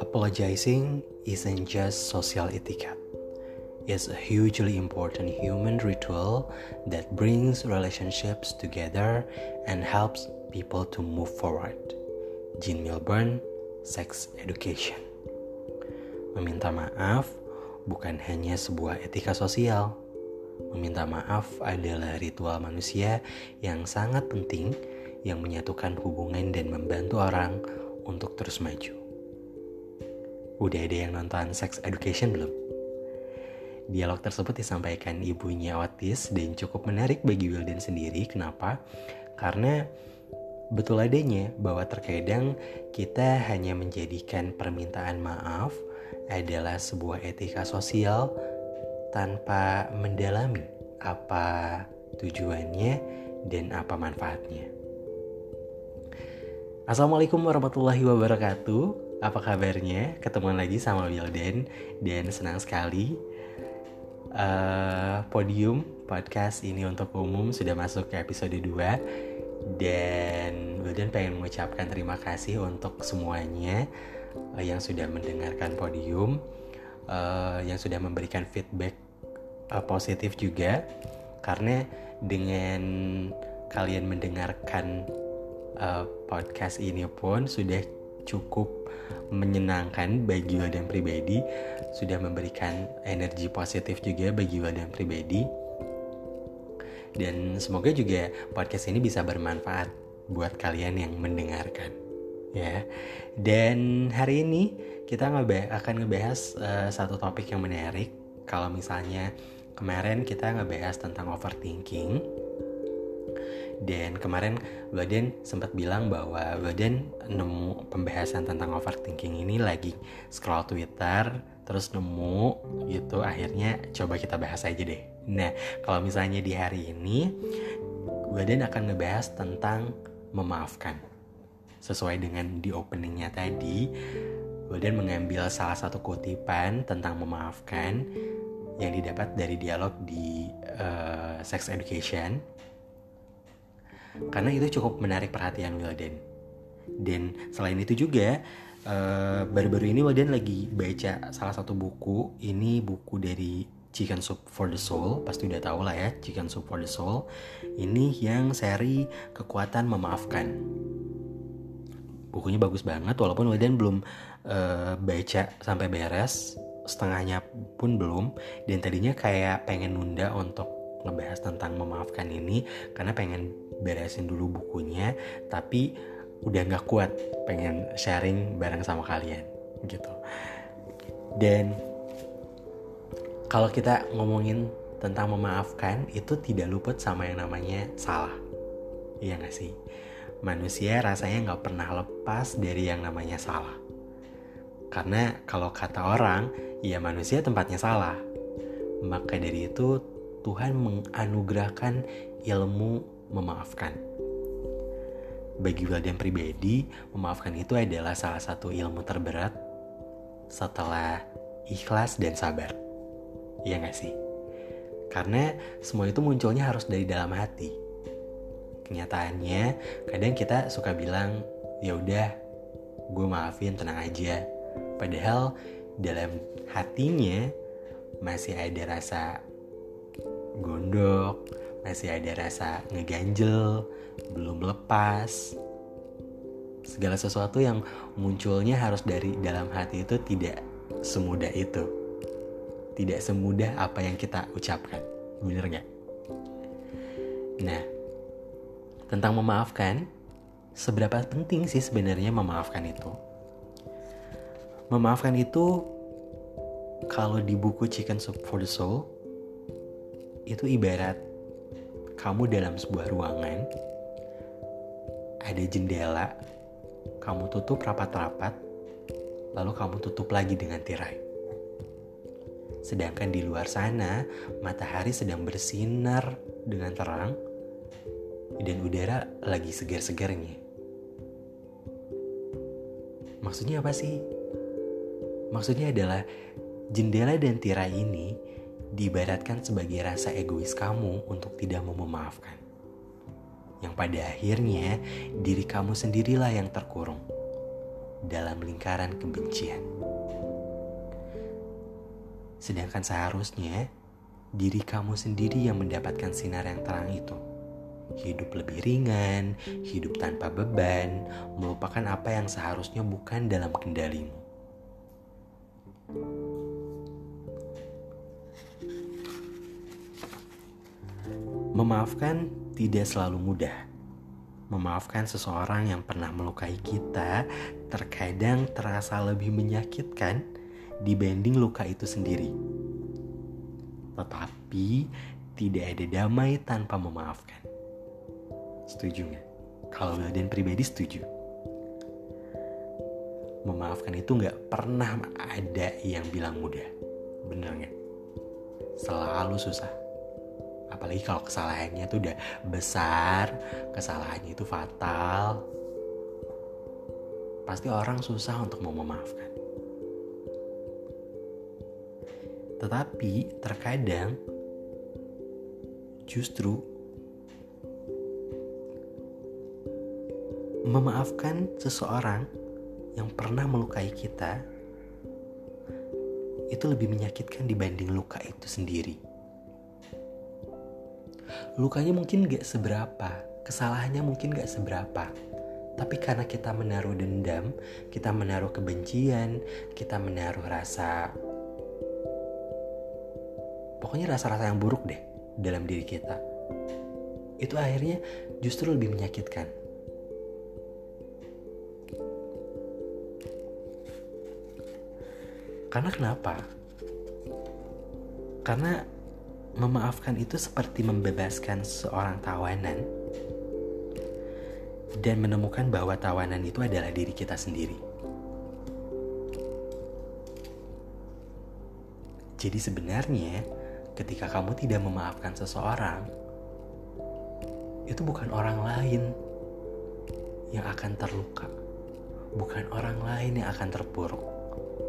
Apologizing isn't just social etiquette. It's a hugely important human ritual that brings relationships together and helps people to move forward. Jean Milburn, Sex Education. Meminta maaf bukan hanya sebuah etika sosial. Meminta maaf adalah ritual manusia yang sangat penting yang menyatukan hubungan dan membantu orang untuk terus maju. Udah ada yang nonton Sex Education belum? Dialog tersebut disampaikan ibunya Otis dan cukup menarik bagi Wilden sendiri. Kenapa? Karena betul adanya bahwa terkadang kita hanya menjadikan permintaan maaf adalah sebuah etika sosial tanpa mendalami apa tujuannya dan apa manfaatnya. Assalamualaikum warahmatullahi wabarakatuh. Apa kabarnya? Ketemuan lagi sama Wilden dan senang sekali uh, podium podcast ini untuk umum sudah masuk ke episode 2 dan Wilden pengen mengucapkan terima kasih untuk semuanya uh, yang sudah mendengarkan podium uh, yang sudah memberikan feedback uh, positif juga karena dengan kalian mendengarkan uh, podcast ini pun sudah cukup menyenangkan bagi Wildan pribadi sudah memberikan energi positif juga bagi Wildan pribadi. Dan semoga juga podcast ini bisa bermanfaat buat kalian yang mendengarkan ya. Dan hari ini kita akan ngebahas uh, satu topik yang menarik. Kalau misalnya kemarin kita ngebahas tentang overthinking. Dan kemarin Baden sempat bilang bahwa Baden nemu pembahasan tentang overthinking ini lagi scroll Twitter terus nemu gitu. Akhirnya coba kita bahas aja deh. Nah kalau misalnya di hari ini Baden akan ngebahas tentang memaafkan. Sesuai dengan di openingnya tadi Baden mengambil salah satu kutipan tentang memaafkan yang didapat dari dialog di uh, Sex Education karena itu cukup menarik perhatian Wilden. Dan selain itu juga baru baru-baru ini Wilden lagi baca salah satu buku. Ini buku dari Chicken Soup for the Soul, pasti udah tau lah ya Chicken Soup for the Soul. Ini yang seri kekuatan memaafkan. Bukunya bagus banget, walaupun Wilden belum uh, baca sampai beres, setengahnya pun belum. Dan tadinya kayak pengen nunda untuk ngebahas tentang memaafkan ini karena pengen beresin dulu bukunya tapi udah nggak kuat pengen sharing bareng sama kalian gitu. Dan kalau kita ngomongin tentang memaafkan itu tidak luput sama yang namanya salah. Iya gak sih? Manusia rasanya nggak pernah lepas dari yang namanya salah karena kalau kata orang ya manusia tempatnya salah maka dari itu Tuhan menganugerahkan ilmu memaafkan. Bagi Wildan pribadi, memaafkan itu adalah salah satu ilmu terberat setelah ikhlas dan sabar. Iya gak sih? Karena semua itu munculnya harus dari dalam hati. Kenyataannya, kadang kita suka bilang, ya udah, gue maafin, tenang aja. Padahal dalam hatinya masih ada rasa gondok, masih ada rasa ngeganjel, belum lepas. Segala sesuatu yang munculnya harus dari dalam hati itu tidak semudah itu. Tidak semudah apa yang kita ucapkan. Bener gak? Nah, tentang memaafkan, seberapa penting sih sebenarnya memaafkan itu? Memaafkan itu kalau di buku Chicken Soup for the Soul itu ibarat kamu dalam sebuah ruangan, ada jendela, kamu tutup rapat-rapat, lalu kamu tutup lagi dengan tirai. Sedangkan di luar sana, matahari sedang bersinar dengan terang dan udara lagi segar-segarnya. Maksudnya apa sih? Maksudnya adalah jendela dan tirai ini diibaratkan sebagai rasa egois kamu untuk tidak mau memaafkan. yang pada akhirnya diri kamu sendirilah yang terkurung dalam lingkaran kebencian. Sedangkan seharusnya diri kamu sendiri yang mendapatkan sinar yang terang itu. Hidup lebih ringan, hidup tanpa beban, melupakan apa yang seharusnya bukan dalam kendalimu. Memaafkan tidak selalu mudah. Memaafkan seseorang yang pernah melukai kita terkadang terasa lebih menyakitkan dibanding luka itu sendiri. Tetapi tidak ada damai tanpa memaafkan. Setuju nggak? Kalau dan pribadi setuju. Memaafkan itu nggak pernah ada yang bilang mudah. Bener nggak? Selalu susah apalagi kalau kesalahannya itu udah besar kesalahannya itu fatal pasti orang susah untuk mau memaafkan. Tetapi terkadang justru memaafkan seseorang yang pernah melukai kita itu lebih menyakitkan dibanding luka itu sendiri lukanya mungkin gak seberapa, kesalahannya mungkin gak seberapa. Tapi karena kita menaruh dendam, kita menaruh kebencian, kita menaruh rasa... Pokoknya rasa-rasa yang buruk deh dalam diri kita. Itu akhirnya justru lebih menyakitkan. Karena kenapa? Karena memaafkan itu seperti membebaskan seorang tawanan dan menemukan bahwa tawanan itu adalah diri kita sendiri. Jadi sebenarnya ketika kamu tidak memaafkan seseorang, itu bukan orang lain yang akan terluka. Bukan orang lain yang akan terpuruk,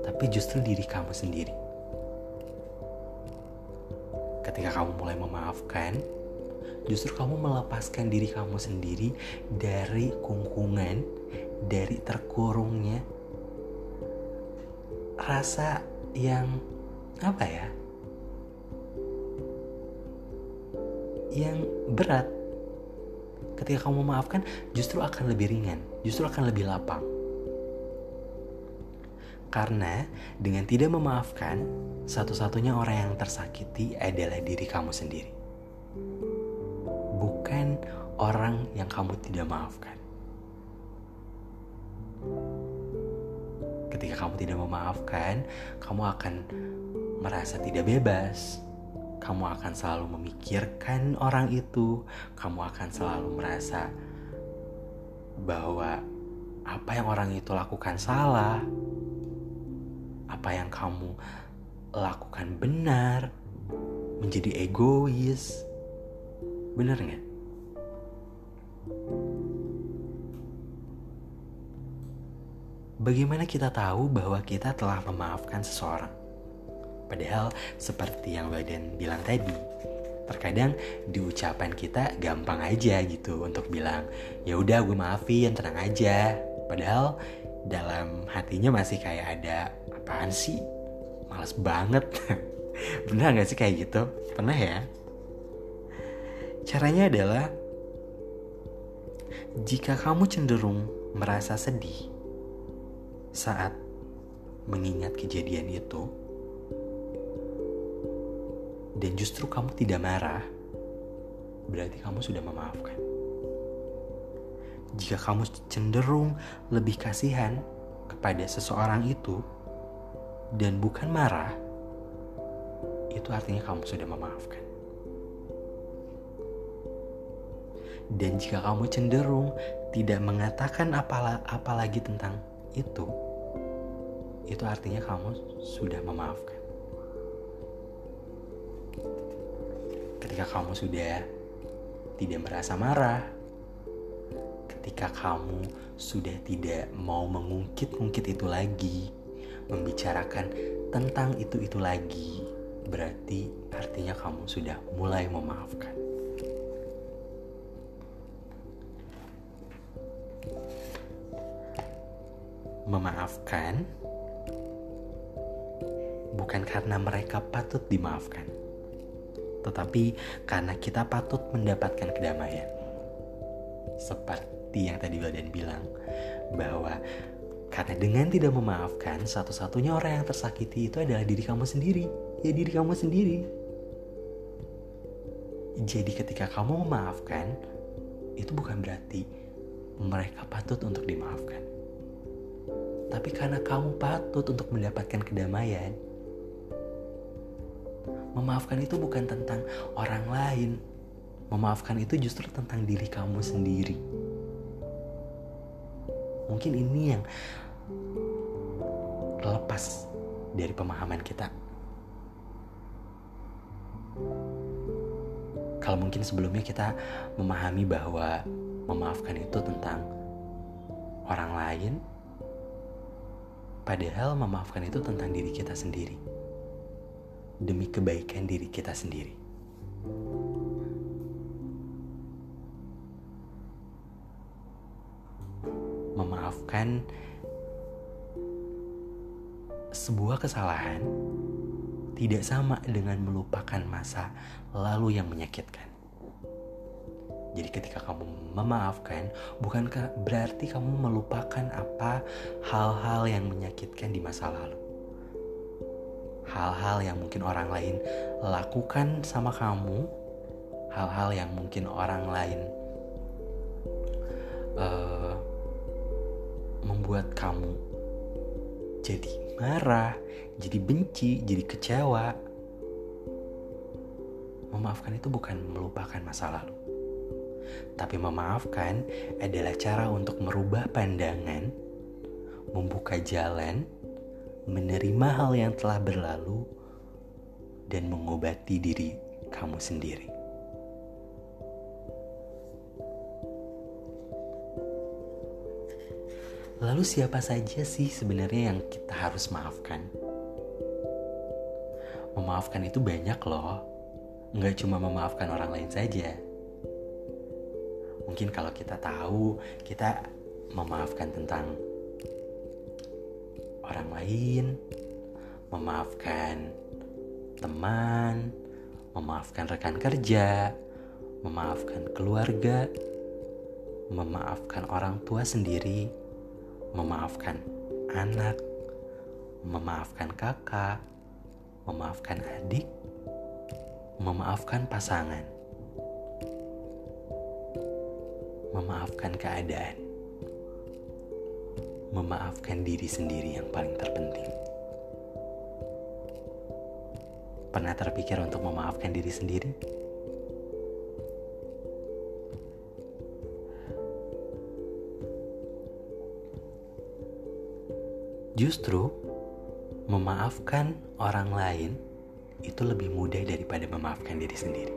tapi justru diri kamu sendiri kamu mulai memaafkan, justru kamu melepaskan diri kamu sendiri dari kungkungan, dari terkurungnya rasa yang apa ya? Yang berat. Ketika kamu memaafkan, justru akan lebih ringan, justru akan lebih lapang. Karena dengan tidak memaafkan, satu-satunya orang yang tersakiti adalah diri kamu sendiri. Bukan orang yang kamu tidak maafkan. Ketika kamu tidak memaafkan, kamu akan merasa tidak bebas. Kamu akan selalu memikirkan orang itu. Kamu akan selalu merasa bahwa apa yang orang itu lakukan salah apa yang kamu lakukan benar, menjadi egois. Benar nggak? Bagaimana kita tahu bahwa kita telah memaafkan seseorang? Padahal seperti yang Badan bilang tadi, terkadang di ucapan kita gampang aja gitu untuk bilang, ya udah gue maafin, tenang aja. Padahal dalam hatinya masih kayak ada apaan sih males banget. Bener gak sih kayak gitu? Pernah ya? Caranya adalah jika kamu cenderung merasa sedih saat mengingat kejadian itu dan justru kamu tidak marah berarti kamu sudah memaafkan. Jika kamu cenderung lebih kasihan kepada seseorang itu dan bukan marah, itu artinya kamu sudah memaafkan. Dan jika kamu cenderung tidak mengatakan apalah, apalagi tentang itu, itu artinya kamu sudah memaafkan. Ketika kamu sudah tidak merasa marah, ketika kamu sudah tidak mau mengungkit-ungkit itu lagi, membicarakan tentang itu-itu lagi, berarti artinya kamu sudah mulai memaafkan. Memaafkan bukan karena mereka patut dimaafkan, tetapi karena kita patut mendapatkan kedamaian. Seperti yang tadi Wildan bilang, bahwa karena dengan tidak memaafkan, satu-satunya orang yang tersakiti itu adalah diri kamu sendiri. Ya diri kamu sendiri. Jadi ketika kamu memaafkan, itu bukan berarti mereka patut untuk dimaafkan. Tapi karena kamu patut untuk mendapatkan kedamaian, memaafkan itu bukan tentang orang lain. Memaafkan itu justru tentang diri kamu sendiri. Mungkin ini yang lepas dari pemahaman kita. Kalau mungkin sebelumnya kita memahami bahwa memaafkan itu tentang orang lain, padahal memaafkan itu tentang diri kita sendiri, demi kebaikan diri kita sendiri. Memaafkan sebuah kesalahan tidak sama dengan melupakan masa lalu yang menyakitkan. Jadi ketika kamu memaafkan, bukankah berarti kamu melupakan apa hal-hal yang menyakitkan di masa lalu? Hal-hal yang mungkin orang lain lakukan sama kamu, hal-hal yang mungkin orang lain uh, membuat kamu jadi marah, jadi benci, jadi kecewa. Memaafkan itu bukan melupakan masa lalu. Tapi memaafkan adalah cara untuk merubah pandangan, membuka jalan, menerima hal yang telah berlalu, dan mengobati diri kamu sendiri. Lalu siapa saja sih sebenarnya yang kita harus maafkan? Memaafkan itu banyak loh. Nggak cuma memaafkan orang lain saja. Mungkin kalau kita tahu, kita memaafkan tentang orang lain, memaafkan teman, memaafkan rekan kerja, memaafkan keluarga, memaafkan orang tua sendiri, memaafkan anak, memaafkan kakak, memaafkan adik, memaafkan pasangan, memaafkan keadaan, memaafkan diri sendiri yang paling terpenting. Pernah terpikir untuk memaafkan diri sendiri? Justru memaafkan orang lain itu lebih mudah daripada memaafkan diri sendiri.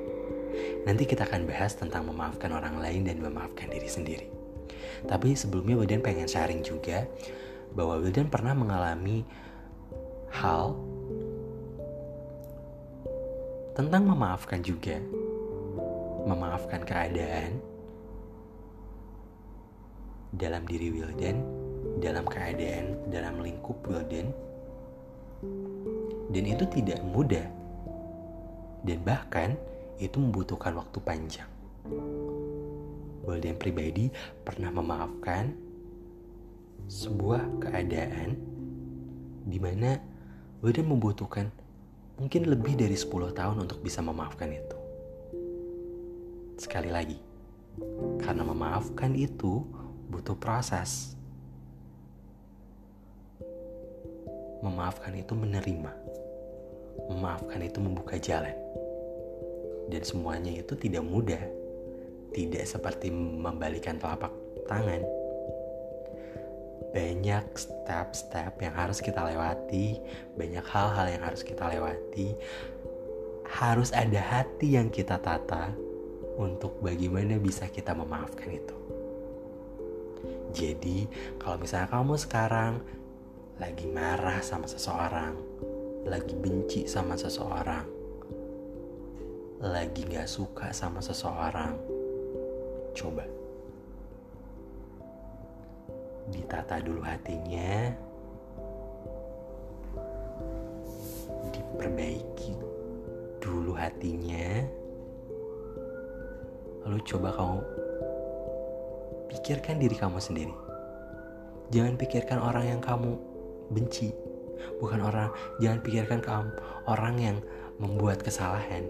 Nanti kita akan bahas tentang memaafkan orang lain dan memaafkan diri sendiri. Tapi sebelumnya Wildan pengen sharing juga bahwa Wildan pernah mengalami hal tentang memaafkan juga. Memaafkan keadaan dalam diri Wildan dalam keadaan dalam lingkup Wilden dan itu tidak mudah dan bahkan itu membutuhkan waktu panjang. Wilden pribadi pernah memaafkan sebuah keadaan di mana Wilden membutuhkan mungkin lebih dari 10 tahun untuk bisa memaafkan itu. Sekali lagi, karena memaafkan itu butuh proses Memaafkan itu menerima. Memaafkan itu membuka jalan. Dan semuanya itu tidak mudah. Tidak seperti membalikan telapak tangan. Banyak step-step yang harus kita lewati, banyak hal-hal yang harus kita lewati. Harus ada hati yang kita tata untuk bagaimana bisa kita memaafkan itu. Jadi, kalau misalnya kamu sekarang lagi marah sama seseorang, lagi benci sama seseorang, lagi gak suka sama seseorang, coba. Ditata dulu hatinya. Diperbaiki dulu hatinya. Lalu coba kamu pikirkan diri kamu sendiri. Jangan pikirkan orang yang kamu benci. Bukan orang jangan pikirkan kamu orang yang membuat kesalahan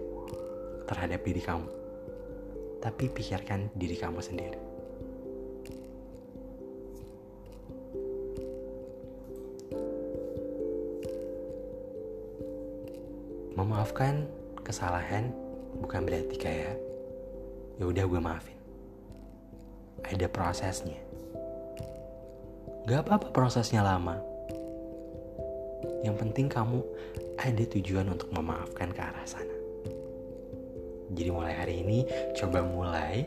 terhadap diri kamu. Tapi pikirkan diri kamu sendiri. Memaafkan kesalahan bukan berarti kayak ya udah gue maafin. Ada prosesnya. Gak apa-apa prosesnya lama yang penting kamu ada tujuan untuk memaafkan ke arah sana. Jadi mulai hari ini coba mulai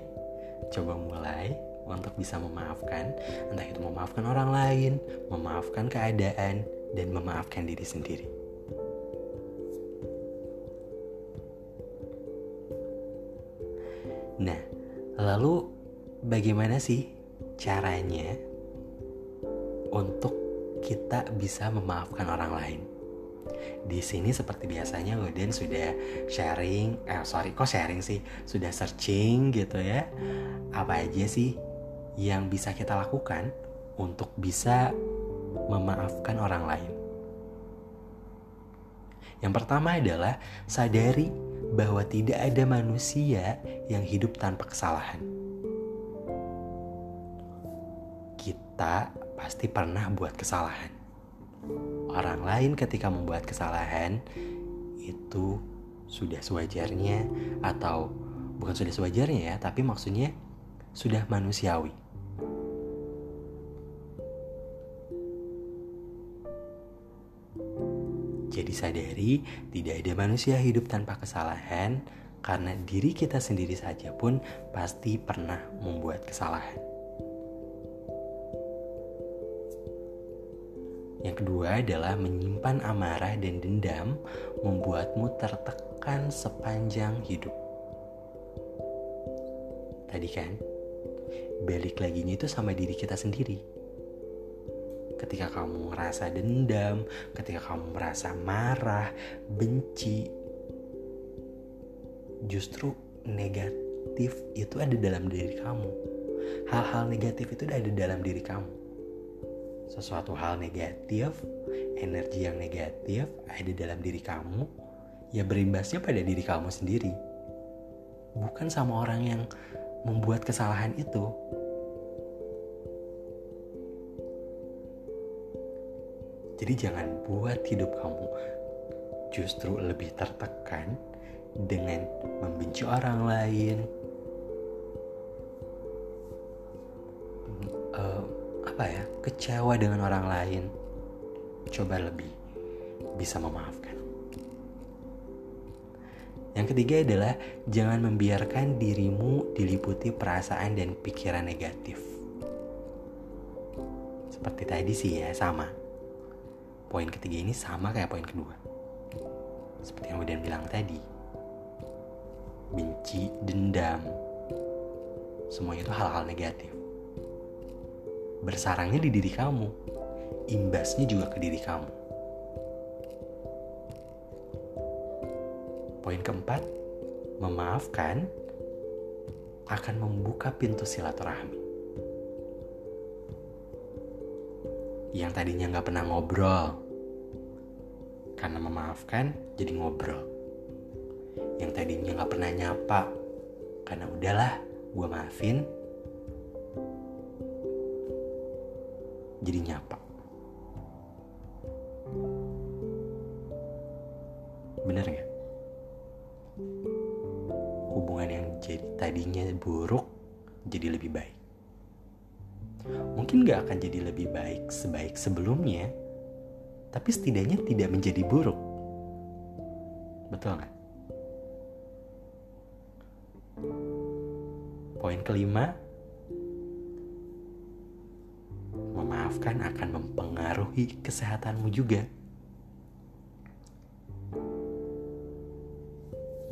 coba mulai untuk bisa memaafkan entah itu memaafkan orang lain memaafkan keadaan dan memaafkan diri sendiri. Nah, lalu bagaimana sih caranya untuk kita bisa memaafkan orang lain? Di sini seperti biasanya Goden sudah sharing, eh sorry kok sharing sih, sudah searching gitu ya. Apa aja sih yang bisa kita lakukan untuk bisa memaafkan orang lain? Yang pertama adalah sadari bahwa tidak ada manusia yang hidup tanpa kesalahan. Kita pasti pernah buat kesalahan. Orang lain ketika membuat kesalahan itu sudah sewajarnya atau bukan sudah sewajarnya ya, tapi maksudnya sudah manusiawi. Jadi sadari tidak ada manusia hidup tanpa kesalahan karena diri kita sendiri saja pun pasti pernah membuat kesalahan. Yang kedua adalah menyimpan amarah dan dendam membuatmu tertekan sepanjang hidup. Tadi kan, balik lagi itu sama diri kita sendiri ketika kamu merasa dendam, ketika kamu merasa marah, benci, justru negatif itu ada dalam diri kamu. Hal-hal negatif itu ada dalam diri kamu. Sesuatu hal negatif, energi yang negatif ada dalam diri kamu, ya berimbasnya pada diri kamu sendiri. Bukan sama orang yang membuat kesalahan itu, Jadi jangan buat hidup kamu justru lebih tertekan dengan membenci orang lain. Apa ya? Kecewa dengan orang lain. Coba lebih bisa memaafkan. Yang ketiga adalah jangan membiarkan dirimu diliputi perasaan dan pikiran negatif. Seperti tadi sih ya, sama poin ketiga ini sama kayak poin kedua. Seperti yang udah bilang tadi. Benci, dendam. Semuanya itu hal-hal negatif. Bersarangnya di diri kamu. Imbasnya juga ke diri kamu. Poin keempat, memaafkan akan membuka pintu silaturahmi. Yang tadinya nggak pernah ngobrol, karena memaafkan jadi ngobrol. Yang tadinya gak pernah nyapa, karena udahlah gue maafin, jadi nyapa. Bener gak? Hubungan yang jadi tadinya buruk jadi lebih baik. Mungkin gak akan jadi lebih baik sebaik sebelumnya, tapi setidaknya tidak menjadi buruk. Betul nggak? Poin kelima, mempengaruhi kesehatanmu juga.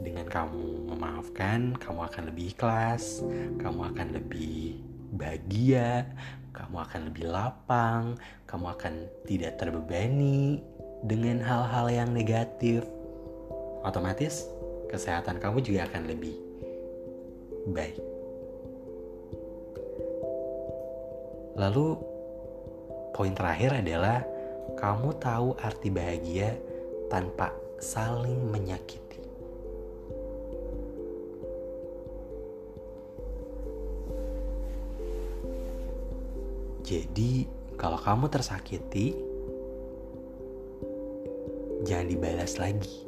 Dengan kamu memaafkan, kamu akan lebih ikhlas, kamu akan lebih bahagia, kamu akan lebih lapang, kamu akan tidak terbebani dengan hal-hal yang negatif. Otomatis kesehatan kamu juga akan lebih baik. Lalu poin terakhir adalah kamu tahu arti bahagia tanpa saling menyakiti. Jadi, kalau kamu tersakiti, jangan dibalas lagi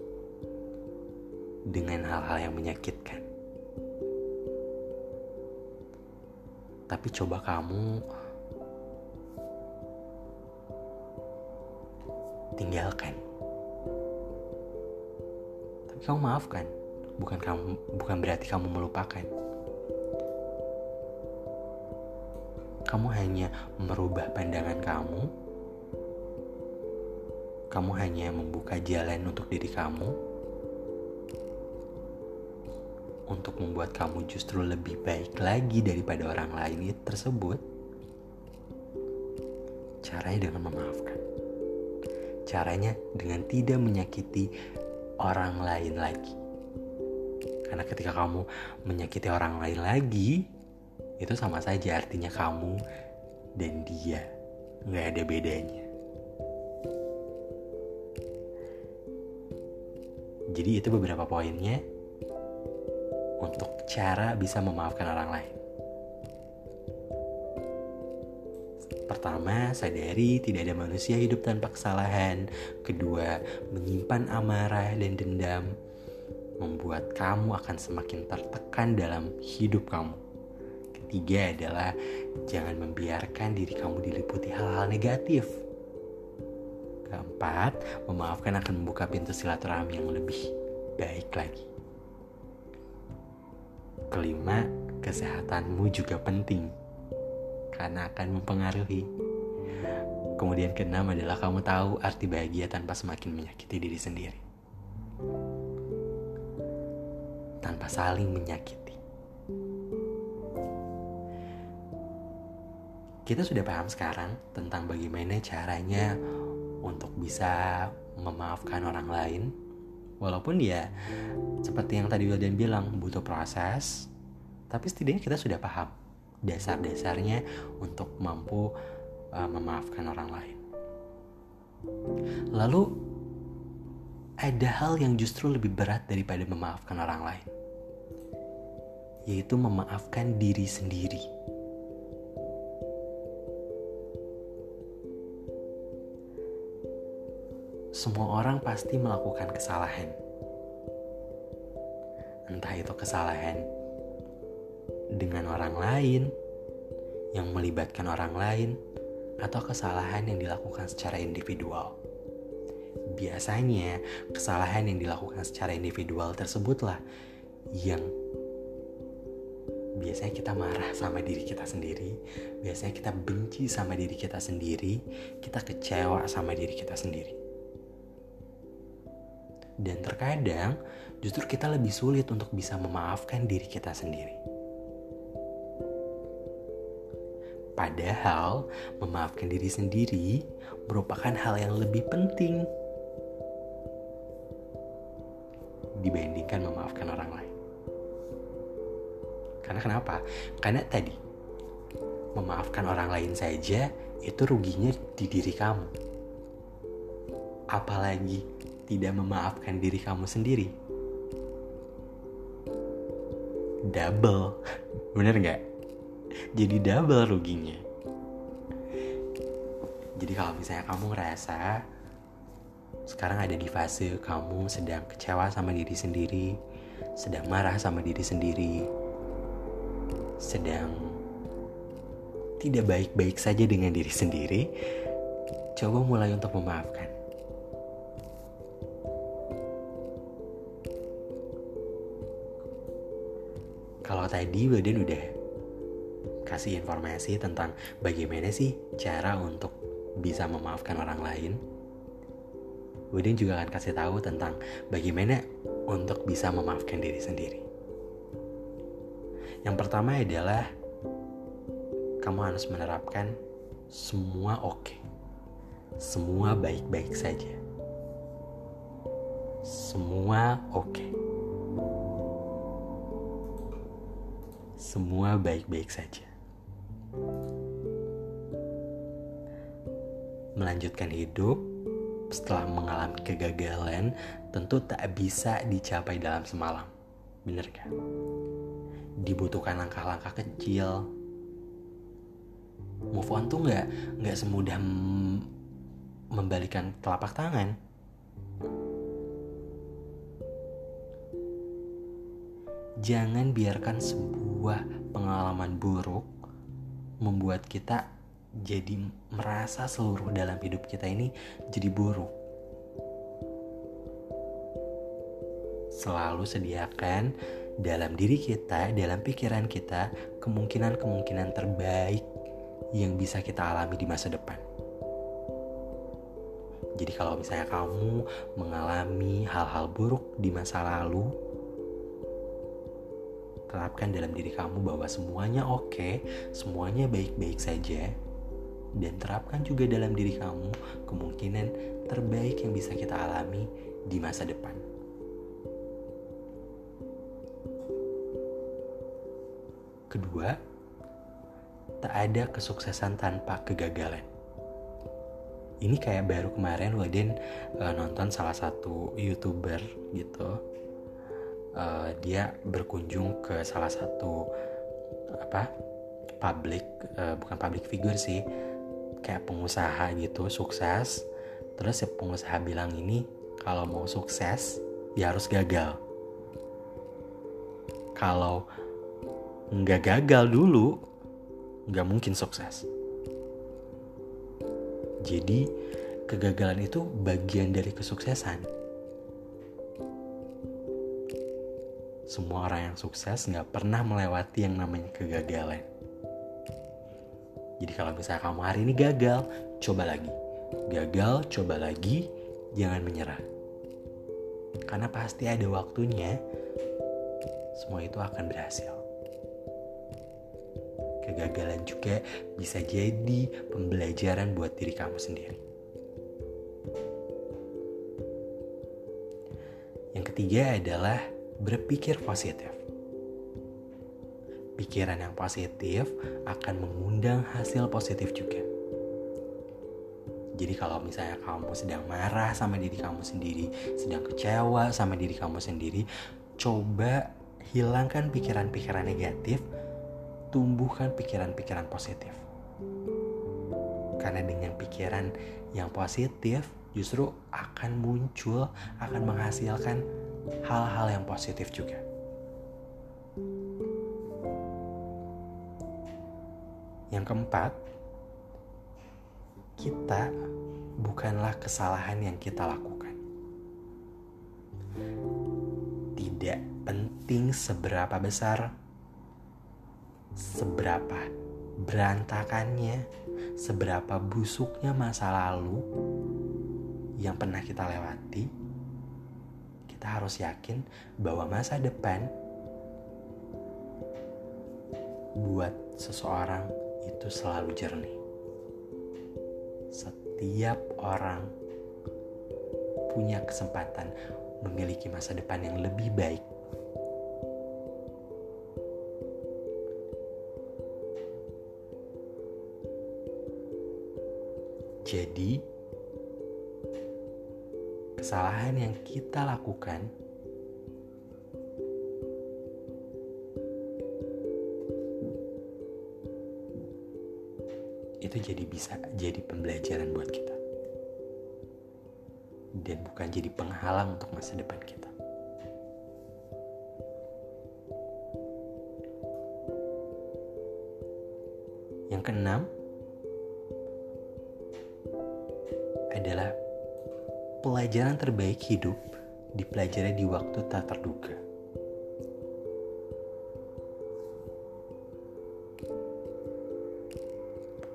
dengan hal-hal yang menyakitkan. Tapi coba kamu tinggalkan. Tapi kamu maafkan, bukan kamu bukan berarti kamu melupakan. kamu hanya merubah pandangan kamu. Kamu hanya membuka jalan untuk diri kamu, untuk membuat kamu justru lebih baik lagi daripada orang lain tersebut. Caranya dengan memaafkan. Caranya dengan tidak menyakiti orang lain lagi. Karena ketika kamu menyakiti orang lain lagi, itu sama saja artinya kamu dan dia. Nggak ada bedanya. Jadi itu beberapa poinnya untuk cara bisa memaafkan orang lain Pertama, sadari tidak ada manusia hidup tanpa kesalahan. Kedua, menyimpan amarah dan dendam membuat kamu akan semakin tertekan dalam hidup kamu ketiga adalah jangan membiarkan diri kamu diliputi hal-hal negatif. Keempat, memaafkan akan membuka pintu silaturahmi yang lebih baik lagi. Kelima, kesehatanmu juga penting karena akan mempengaruhi. Kemudian keenam adalah kamu tahu arti bahagia tanpa semakin menyakiti diri sendiri. Tanpa saling menyakiti. kita sudah paham sekarang tentang bagaimana caranya untuk bisa memaafkan orang lain. Walaupun ya seperti yang tadi Wildan bilang butuh proses, tapi setidaknya kita sudah paham dasar-dasarnya untuk mampu uh, memaafkan orang lain. Lalu ada hal yang justru lebih berat daripada memaafkan orang lain, yaitu memaafkan diri sendiri. semua orang pasti melakukan kesalahan. Entah itu kesalahan dengan orang lain, yang melibatkan orang lain, atau kesalahan yang dilakukan secara individual. Biasanya, kesalahan yang dilakukan secara individual tersebutlah yang biasanya kita marah sama diri kita sendiri, biasanya kita benci sama diri kita sendiri, kita kecewa sama diri kita sendiri. Dan terkadang justru kita lebih sulit untuk bisa memaafkan diri kita sendiri. Padahal memaafkan diri sendiri merupakan hal yang lebih penting dibandingkan memaafkan orang lain. Karena kenapa? Karena tadi memaafkan orang lain saja itu ruginya di diri kamu. Apalagi tidak memaafkan diri kamu sendiri. Double, bener nggak? Jadi double ruginya. Jadi kalau misalnya kamu ngerasa sekarang ada di fase kamu sedang kecewa sama diri sendiri, sedang marah sama diri sendiri, sedang tidak baik-baik saja dengan diri sendiri, coba mulai untuk memaafkan. Kalau tadi Wildan udah kasih informasi tentang bagaimana sih cara untuk bisa memaafkan orang lain, Wildan juga akan kasih tahu tentang bagaimana untuk bisa memaafkan diri sendiri. Yang pertama adalah kamu harus menerapkan semua oke. Okay. Semua baik-baik saja. Semua oke. Okay. Semua baik-baik saja. Melanjutkan hidup setelah mengalami kegagalan tentu tak bisa dicapai dalam semalam. Bener kan? Dibutuhkan langkah-langkah kecil. Move on tuh nggak nggak semudah membalikan telapak tangan. Jangan biarkan sebuah pengalaman buruk membuat kita jadi merasa seluruh dalam hidup kita ini jadi buruk. Selalu sediakan dalam diri kita, dalam pikiran kita, kemungkinan-kemungkinan terbaik yang bisa kita alami di masa depan. Jadi kalau misalnya kamu mengalami hal-hal buruk di masa lalu, terapkan dalam diri kamu bahwa semuanya oke, semuanya baik-baik saja, dan terapkan juga dalam diri kamu kemungkinan terbaik yang bisa kita alami di masa depan. Kedua, tak ada kesuksesan tanpa kegagalan. Ini kayak baru kemarin Waden uh, nonton salah satu youtuber gitu. Uh, dia berkunjung ke salah satu apa public uh, bukan public figure sih kayak pengusaha gitu sukses. Terus si pengusaha bilang ini kalau mau sukses ya harus gagal. Kalau nggak gagal dulu nggak mungkin sukses. Jadi kegagalan itu bagian dari kesuksesan. Semua orang yang sukses nggak pernah melewati yang namanya kegagalan jadi kalau misalnya kamu hari ini gagal, coba lagi. Gagal, coba lagi, jangan menyerah. Karena pasti ada waktunya semua itu akan berhasil. Kegagalan juga bisa jadi pembelajaran buat diri kamu sendiri. Yang ketiga adalah berpikir positif pikiran yang positif akan mengundang hasil positif juga. Jadi kalau misalnya kamu sedang marah sama diri kamu sendiri, sedang kecewa sama diri kamu sendiri, coba hilangkan pikiran-pikiran negatif, tumbuhkan pikiran-pikiran positif. Karena dengan pikiran yang positif justru akan muncul, akan menghasilkan hal-hal yang positif juga. Yang keempat, kita bukanlah kesalahan yang kita lakukan. Tidak penting seberapa besar, seberapa berantakannya, seberapa busuknya masa lalu yang pernah kita lewati, kita harus yakin bahwa masa depan buat seseorang itu selalu jernih. Setiap orang punya kesempatan memiliki masa depan yang lebih baik. Jadi, kesalahan yang kita lakukan itu jadi bisa jadi pembelajaran buat kita dan bukan jadi penghalang untuk masa depan kita. Yang keenam adalah pelajaran terbaik hidup dipelajari di waktu tak terduga.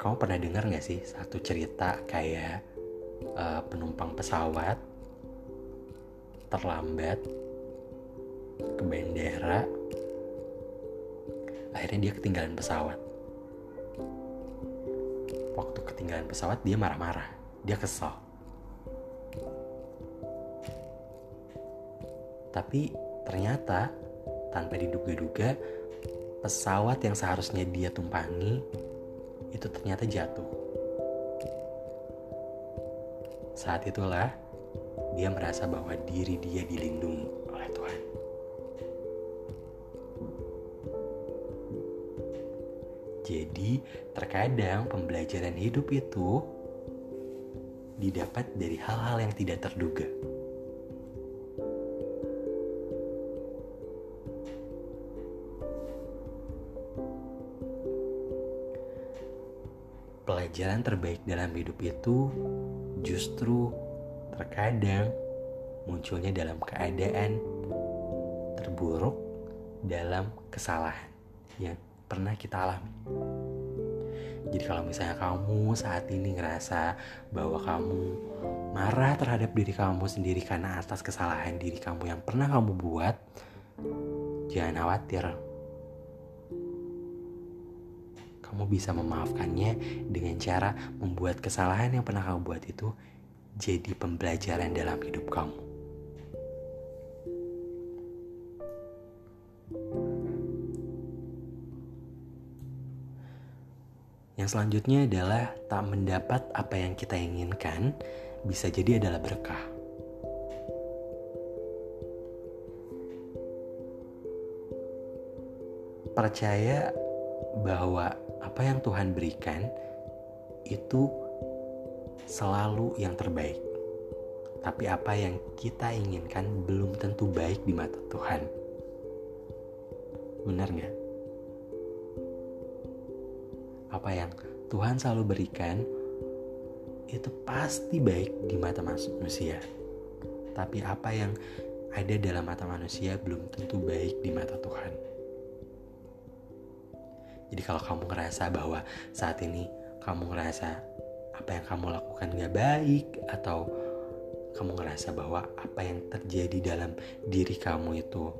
Kamu pernah dengar gak sih satu cerita kayak uh, penumpang pesawat terlambat ke bandara akhirnya dia ketinggalan pesawat. Waktu ketinggalan pesawat dia marah-marah. Dia kesal tapi ternyata tanpa diduga-duga pesawat yang seharusnya dia tumpangi itu ternyata jatuh saat itulah dia merasa bahwa diri dia dilindungi oleh Tuhan Jadi, terkadang pembelajaran hidup itu didapat dari hal-hal yang tidak terduga. Pelajaran terbaik dalam hidup itu justru terkadang munculnya dalam keadaan terburuk dalam kesalahan yang pernah kita alami. Jadi kalau misalnya kamu saat ini ngerasa bahwa kamu marah terhadap diri kamu sendiri karena atas kesalahan diri kamu yang pernah kamu buat, jangan khawatir. Kamu bisa memaafkannya dengan cara membuat kesalahan yang pernah kamu buat itu jadi pembelajaran dalam hidup kamu. Yang selanjutnya adalah tak mendapat apa yang kita inginkan bisa jadi adalah berkah. Percaya bahwa apa yang Tuhan berikan itu selalu yang terbaik. Tapi apa yang kita inginkan belum tentu baik di mata Tuhan. Benar nggak? apa yang Tuhan selalu berikan itu pasti baik di mata manusia. Tapi apa yang ada dalam mata manusia belum tentu baik di mata Tuhan. Jadi kalau kamu ngerasa bahwa saat ini kamu ngerasa apa yang kamu lakukan gak baik atau kamu ngerasa bahwa apa yang terjadi dalam diri kamu itu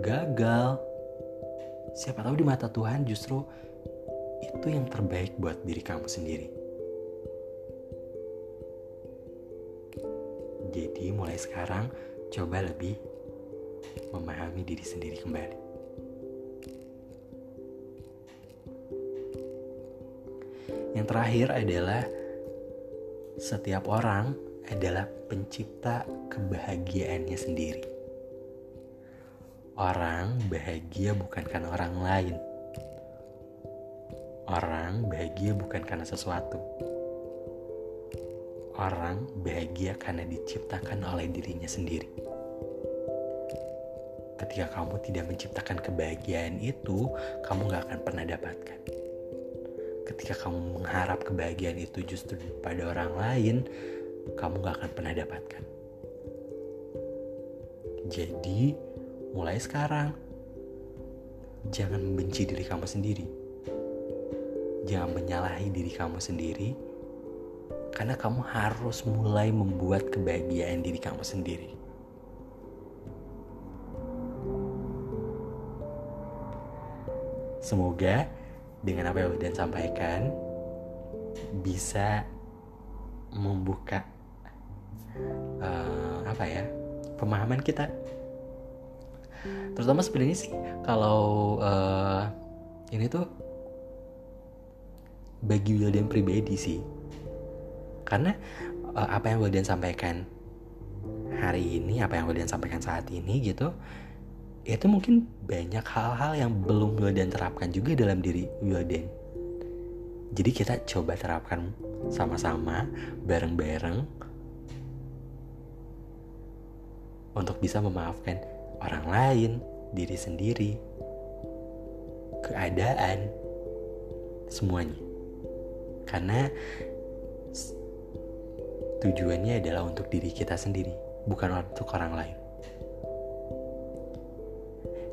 gagal, siapa tahu di mata Tuhan justru itu yang terbaik buat diri kamu sendiri. Jadi mulai sekarang coba lebih memahami diri sendiri kembali. Yang terakhir adalah setiap orang adalah pencipta kebahagiaannya sendiri. Orang bahagia bukan karena orang lain, Orang bahagia bukan karena sesuatu. Orang bahagia karena diciptakan oleh dirinya sendiri. Ketika kamu tidak menciptakan kebahagiaan itu, kamu gak akan pernah dapatkan. Ketika kamu mengharap kebahagiaan itu justru pada orang lain, kamu gak akan pernah dapatkan. Jadi, mulai sekarang, jangan membenci diri kamu sendiri jangan menyalahi diri kamu sendiri karena kamu harus mulai membuat kebahagiaan diri kamu sendiri. Semoga dengan apa yang udah sampaikan bisa membuka uh, apa ya pemahaman kita. Terutama sebenarnya sih kalau uh, ini tuh bagi Wildan pribadi sih karena uh, apa yang Wildan sampaikan hari ini apa yang Wildan sampaikan saat ini gitu itu mungkin banyak hal-hal yang belum Wildan terapkan juga dalam diri Wildan jadi kita coba terapkan sama-sama bareng-bareng untuk bisa memaafkan orang lain, diri sendiri, keadaan, semuanya. Karena tujuannya adalah untuk diri kita sendiri, bukan untuk orang lain.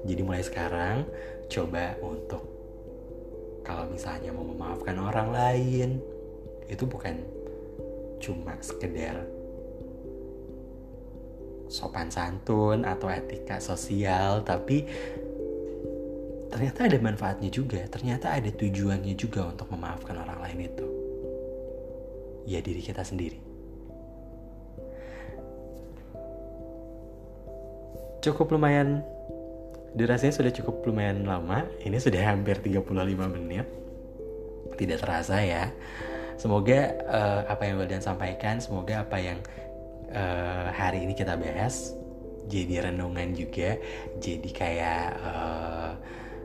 Jadi mulai sekarang coba untuk kalau misalnya mau memaafkan orang lain itu bukan cuma sekedar sopan santun atau etika sosial tapi ternyata ada manfaatnya juga. Ternyata ada tujuannya juga untuk memaafkan orang lain itu. Ya diri kita sendiri. Cukup lumayan durasinya sudah cukup lumayan lama. Ini sudah hampir 35 menit. Tidak terasa ya. Semoga uh, apa yang Wildan sampaikan semoga apa yang uh, hari ini kita bahas jadi renungan juga. Jadi kayak uh,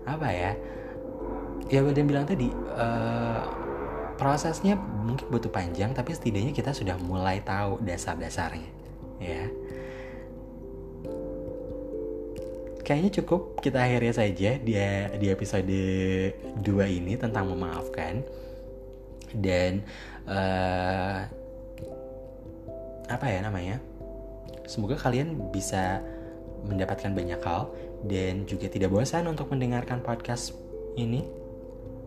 apa ya? Ya Wildan bilang tadi uh, prosesnya mungkin butuh panjang tapi setidaknya kita sudah mulai tahu dasar-dasarnya ya kayaknya cukup kita akhirnya saja di di episode 2 ini tentang memaafkan. Dan uh, apa ya namanya? Semoga kalian bisa mendapatkan banyak hal dan juga tidak bosan untuk mendengarkan podcast ini.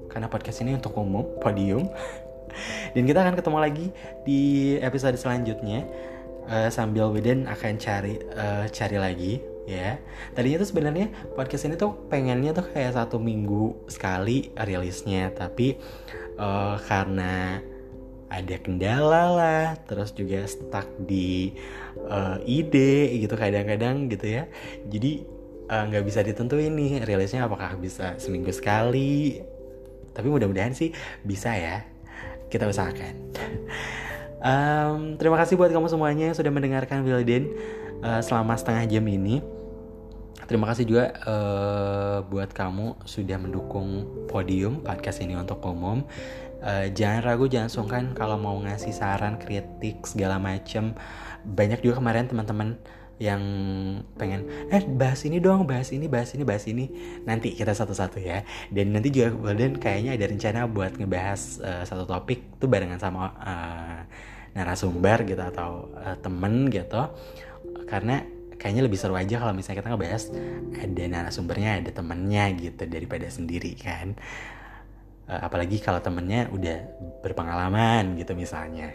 Karena podcast ini untuk umum podium. Dan kita akan ketemu lagi di episode selanjutnya. Uh, sambil Widen akan cari uh, cari lagi ya. Tadinya tuh sebenarnya podcast ini tuh pengennya tuh kayak satu minggu sekali rilisnya. Tapi uh, karena ada kendala lah terus juga stuck di uh, ide gitu kadang-kadang gitu ya. Jadi eh, nggak uh, bisa ditentuin nih rilisnya apakah bisa seminggu sekali. Tapi mudah-mudahan sih bisa ya. Kita usahakan. Um, terima kasih buat kamu semuanya yang sudah mendengarkan Wilden uh, selama setengah jam ini Terima kasih juga uh, buat kamu sudah mendukung podium podcast ini untuk umum. Uh, jangan ragu, jangan sungkan kalau mau ngasih saran, kritik segala macem. Banyak juga kemarin teman-teman yang pengen eh bahas ini dong bahas ini bahas ini bahas ini nanti kita satu-satu ya dan nanti juga Golden kayaknya ada rencana buat ngebahas uh, satu topik tuh barengan sama uh, narasumber gitu atau uh, temen gitu karena kayaknya lebih seru aja kalau misalnya kita ngebahas ada narasumbernya ada temennya gitu daripada sendiri kan? Uh, apalagi kalau temennya udah berpengalaman gitu misalnya.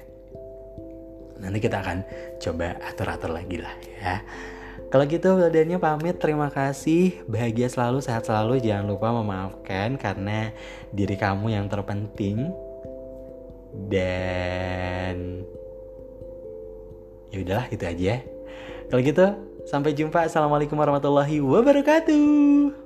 Nanti kita akan coba atur-atur lagi lah ya. Kalau gitu Wildannya pamit. Terima kasih. Bahagia selalu sehat selalu. Jangan lupa memaafkan karena diri kamu yang terpenting. Dan ya udahlah itu aja. Kalau gitu Sampai jumpa. Assalamualaikum warahmatullahi wabarakatuh.